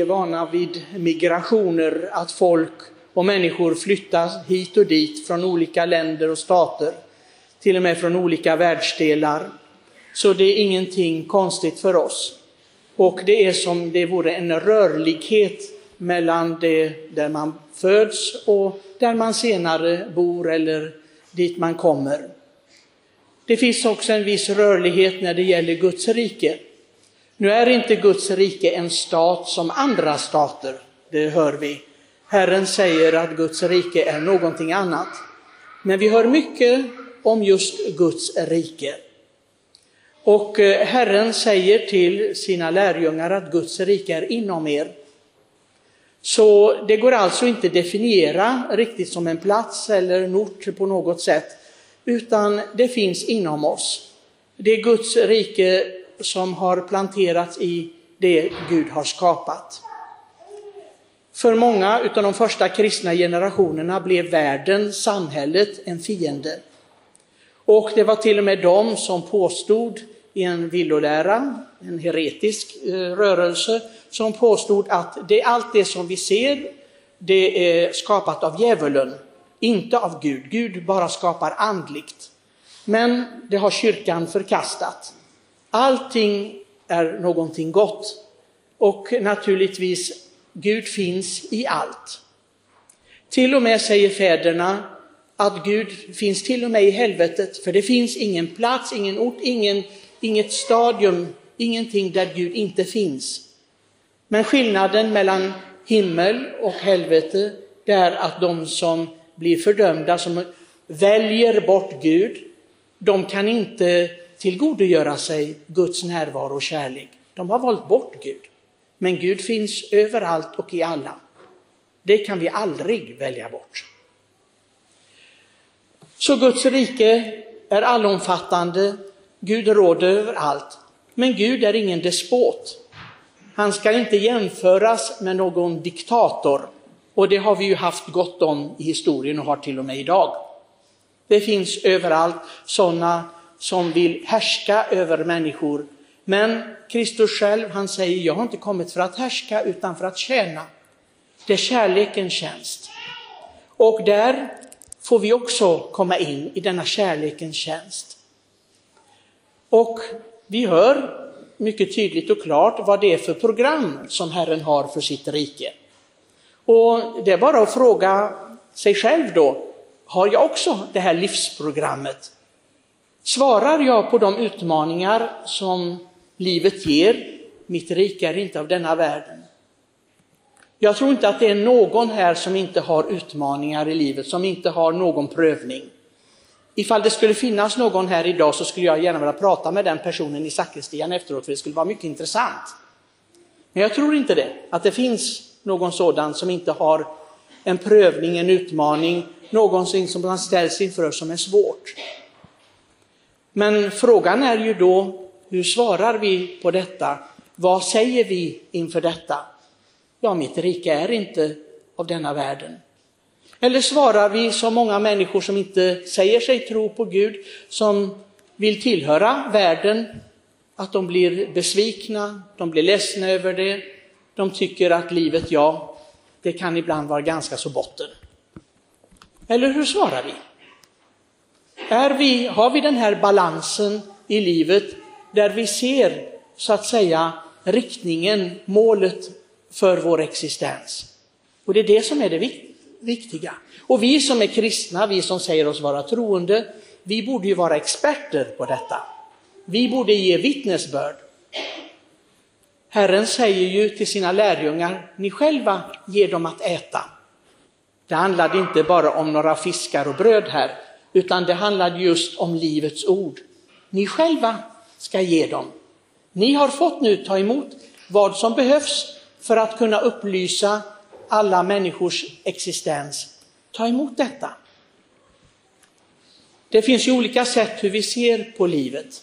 är vana vid migrationer, att folk och människor flyttas hit och dit från olika länder och stater, till och med från olika världsdelar. Så det är ingenting konstigt för oss. Och det är som det vore en rörlighet mellan det där man föds och där man senare bor eller dit man kommer. Det finns också en viss rörlighet när det gäller Guds rike. Nu är inte Guds rike en stat som andra stater, det hör vi. Herren säger att Guds rike är någonting annat. Men vi hör mycket om just Guds rike. Och eh, Herren säger till sina lärjungar att Guds rike är inom er. Så det går alltså inte definiera riktigt som en plats eller en ort på något sätt, utan det finns inom oss. Det är Guds rike som har planterats i det Gud har skapat. För många av de första kristna generationerna blev världen, samhället, en fiende. Och det var till och med de som påstod i en villolära, en heretisk eh, rörelse, som påstod att det, allt det som vi ser, det är skapat av djävulen, inte av Gud. Gud bara skapar andligt. Men det har kyrkan förkastat. Allting är någonting gott. Och naturligtvis, Gud finns i allt. Till och med säger fäderna att Gud finns till och med i helvetet, för det finns ingen plats, ingen ort, ingen, inget stadium, ingenting där Gud inte finns. Men skillnaden mellan himmel och helvete, det är att de som blir fördömda, som väljer bort Gud, de kan inte tillgodogöra sig Guds närvaro och kärlek. De har valt bort Gud. Men Gud finns överallt och i alla. Det kan vi aldrig välja bort. Så Guds rike är allomfattande, Gud råder över allt. Men Gud är ingen despot. Han ska inte jämföras med någon diktator. Och det har vi ju haft gott om i historien och har till och med idag. Det finns överallt sådana som vill härska över människor. Men Kristus själv, han säger, jag har inte kommit för att härska utan för att tjäna. Det är kärlekens tjänst. Och där får vi också komma in i denna kärlekens tjänst. Och vi hör mycket tydligt och klart vad det är för program som Herren har för sitt rike. Och det är bara att fråga sig själv då, har jag också det här livsprogrammet? Svarar jag på de utmaningar som livet ger? Mitt rike är inte av denna världen. Jag tror inte att det är någon här som inte har utmaningar i livet, som inte har någon prövning. Ifall det skulle finnas någon här idag så skulle jag gärna vilja prata med den personen i sakristian efteråt, för det skulle vara mycket intressant. Men jag tror inte det, att det finns någon sådan som inte har en prövning, en utmaning, någonting som man ställs inför som är svårt. Men frågan är ju då, hur svarar vi på detta? Vad säger vi inför detta? Ja, mitt rike är inte av denna världen. Eller svarar vi som många människor som inte säger sig tro på Gud, som vill tillhöra världen, att de blir besvikna, de blir ledsna över det, de tycker att livet, ja, det kan ibland vara ganska så botten. Eller hur svarar vi? Är vi, har vi den här balansen i livet där vi ser, så att säga, riktningen, målet för vår existens? Och det är det som är det viktiga. Och vi som är kristna, vi som säger oss vara troende, vi borde ju vara experter på detta. Vi borde ge vittnesbörd. Herren säger ju till sina lärjungar, ni själva ger dem att äta. Det handlade inte bara om några fiskar och bröd här, utan det handlade just om livets ord. Ni själva ska ge dem. Ni har fått nu ta emot vad som behövs för att kunna upplysa alla människors existens. Ta emot detta. Det finns ju olika sätt hur vi ser på livet.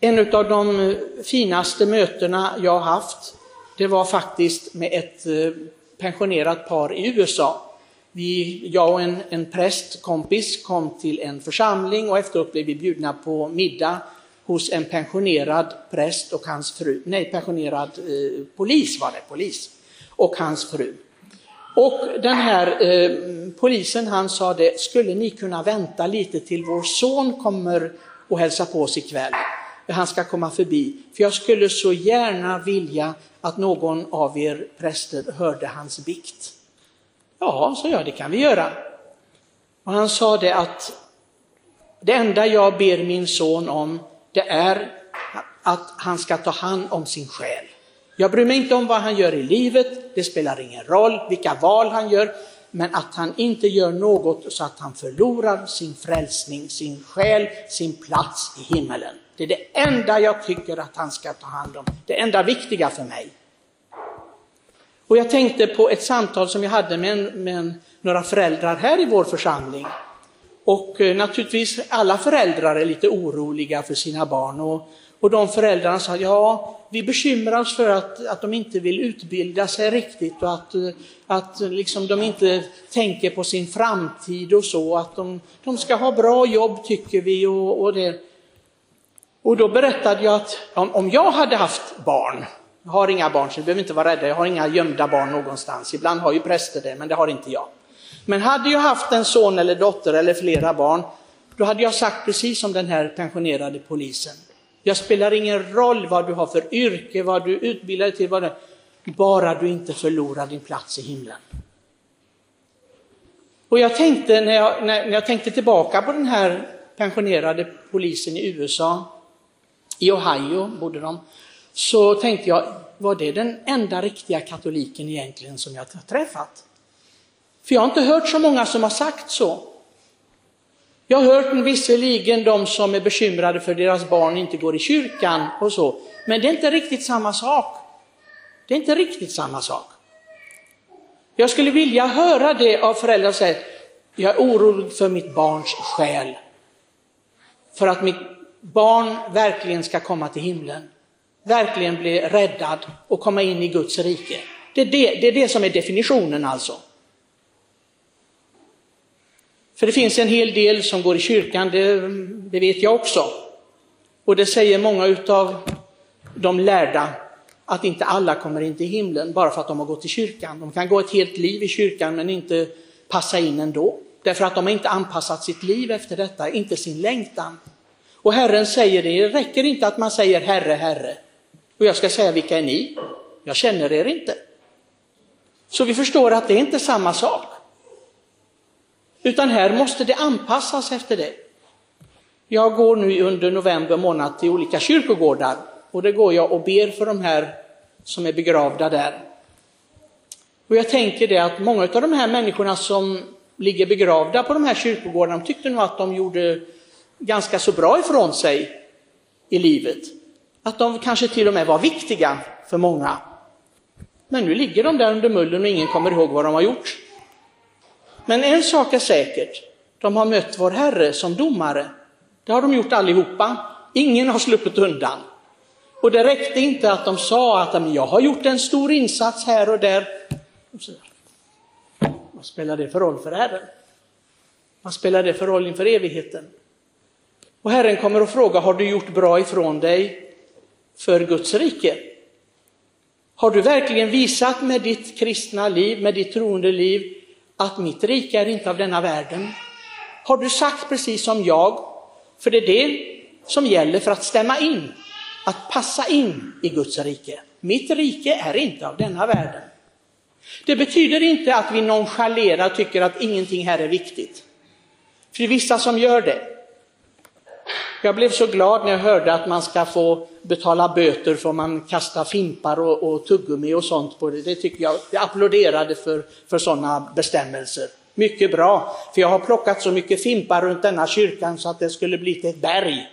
En av de finaste mötena jag har haft, det var faktiskt med ett eh, pensionerat par i USA. Vi, jag och en, en prästkompis kom till en församling och efteråt blev vi bjudna på middag hos en pensionerad präst och hans fru, nej pensionerad eh, polis var det, polis, och hans fru. Och den här eh, polisen han sa det, skulle ni kunna vänta lite till vår son kommer och hälsa på oss ikväll? Han ska komma förbi, för jag skulle så gärna vilja att någon av er präster hörde hans bikt. Ja, sa jag, det kan vi göra. Och han sa det att det enda jag ber min son om, det är att han ska ta hand om sin själ. Jag bryr mig inte om vad han gör i livet, det spelar ingen roll vilka val han gör, men att han inte gör något så att han förlorar sin frälsning, sin själ, sin plats i himmelen. Det är det enda jag tycker att han ska ta hand om, det enda viktiga för mig. Och jag tänkte på ett samtal som jag hade med, en, med några föräldrar här i vår församling. Och eh, naturligtvis alla föräldrar är lite oroliga för sina barn. Och, och de föräldrarna sa, ja, vi bekymrar oss för att, att de inte vill utbilda sig riktigt och att, eh, att eh, liksom de inte tänker på sin framtid och så, att de, de ska ha bra jobb tycker vi. Och, och, det. och då berättade jag att om, om jag hade haft barn, jag har inga barn så ni behöver inte vara rädda, jag har inga gömda barn någonstans. Ibland har ju präster det, men det har inte jag. Men hade jag haft en son eller dotter eller flera barn, då hade jag sagt precis som den här pensionerade polisen. Jag spelar ingen roll vad du har för yrke, vad du utbildar dig till, vad det, bara du inte förlorar din plats i himlen. Och jag tänkte när jag, när, när jag tänkte tillbaka på den här pensionerade polisen i USA, i Ohio bodde de, så tänkte jag, var det den enda riktiga katoliken egentligen som jag har träffat? För jag har inte hört så många som har sagt så. Jag har hört visserligen de som är bekymrade för deras barn inte går i kyrkan och så, men det är inte riktigt samma sak. Det är inte riktigt samma sak. Jag skulle vilja höra det av föräldrar säga, jag är orolig för mitt barns själ. För att mitt barn verkligen ska komma till himlen. Verkligen bli räddad och komma in i Guds rike. Det är det, det, är det som är definitionen alltså. För det finns en hel del som går i kyrkan, det, det vet jag också. Och det säger många utav de lärda, att inte alla kommer in till himlen bara för att de har gått i kyrkan. De kan gå ett helt liv i kyrkan men inte passa in ändå. Därför att de har inte anpassat sitt liv efter detta, inte sin längtan. Och Herren säger det, det räcker inte att man säger Herre, Herre. Och jag ska säga, vilka är ni? Jag känner er inte. Så vi förstår att det är inte samma sak. Utan här måste det anpassas efter det. Jag går nu under november månad till olika kyrkogårdar och det går jag och ber för de här som är begravda där. Och jag tänker det att många av de här människorna som ligger begravda på de här kyrkogårdarna, de tyckte nog att de gjorde ganska så bra ifrån sig i livet. Att de kanske till och med var viktiga för många. Men nu ligger de där under mullen och ingen kommer ihåg vad de har gjort. Men en sak är säkert, de har mött vår Herre som domare. Det har de gjort allihopa. Ingen har sluppit undan. Och det räckte inte att de sa att jag har gjort en stor insats här och där. Vad spelar det för roll för Herren? Vad spelar det för roll inför evigheten? Och Herren kommer att fråga, har du gjort bra ifrån dig för Guds rike? Har du verkligen visat med ditt kristna liv, med ditt troende liv, att mitt rike är inte av denna världen. Har du sagt precis som jag? För det är det som gäller för att stämma in, att passa in i Guds rike. Mitt rike är inte av denna världen. Det betyder inte att vi nonchalerar och tycker att ingenting här är viktigt. För det är vissa som gör det. Jag blev så glad när jag hörde att man ska få betala böter för man kastar fimpar och, och tuggummi och sånt på det. Det tycker jag, jag applåderade för, för sådana bestämmelser. Mycket bra, för jag har plockat så mycket fimpar runt denna kyrkan så att det skulle bli till ett berg.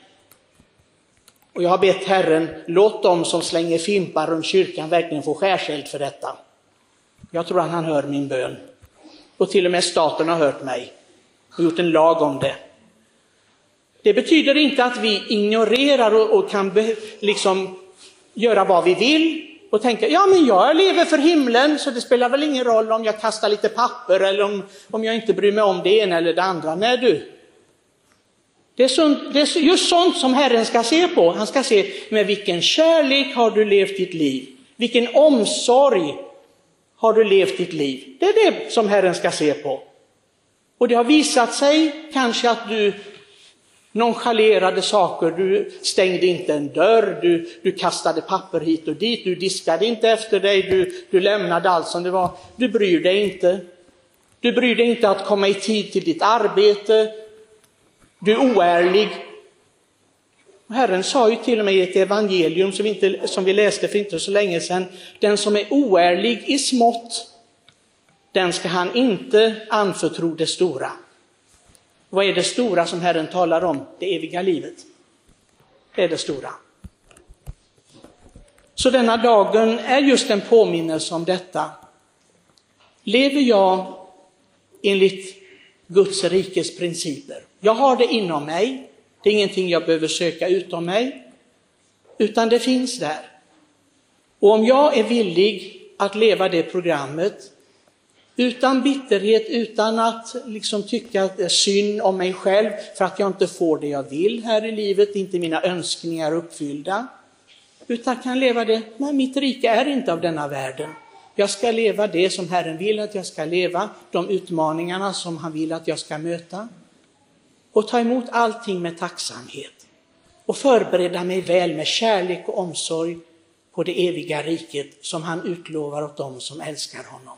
Och jag har bett Herren, låt dem som slänger fimpar runt kyrkan verkligen få skärseld för detta. Jag tror att han hör min bön. Och till och med staten har hört mig och gjort en lag om det. Det betyder inte att vi ignorerar och, och kan be, liksom göra vad vi vill och tänka, ja men jag lever för himlen så det spelar väl ingen roll om jag kastar lite papper eller om, om jag inte bryr mig om det ena eller det andra. Nej du, Det är, sånt, det är just sånt som Herren ska se på. Han ska se med vilken kärlek har du levt ditt liv? Vilken omsorg har du levt ditt liv? Det är det som Herren ska se på. Och det har visat sig kanske att du nonchalerade saker, du stängde inte en dörr, du, du kastade papper hit och dit, du diskade inte efter dig, du, du lämnade allt som det var. Du bryr dig inte. Du bryr dig inte att komma i tid till ditt arbete. Du är oärlig. Herren sa ju till och med i ett evangelium som vi, inte, som vi läste för inte så länge sedan, den som är oärlig i smått, den ska han inte anförtro det stora. Vad är det stora som Herren talar om? Det eviga livet. Det är det stora. Så denna dagen är just en påminnelse om detta. Lever jag enligt Guds rikes principer? Jag har det inom mig, det är ingenting jag behöver söka utom mig, utan det finns där. Och om jag är villig att leva det programmet, utan bitterhet, utan att liksom tycka att det är synd om mig själv för att jag inte får det jag vill här i livet, inte mina önskningar uppfyllda. Utan kan leva det, nej mitt rike är inte av denna världen. Jag ska leva det som Herren vill att jag ska leva, de utmaningarna som han vill att jag ska möta. Och ta emot allting med tacksamhet. Och förbereda mig väl med kärlek och omsorg på det eviga riket som han utlovar åt dem som älskar honom.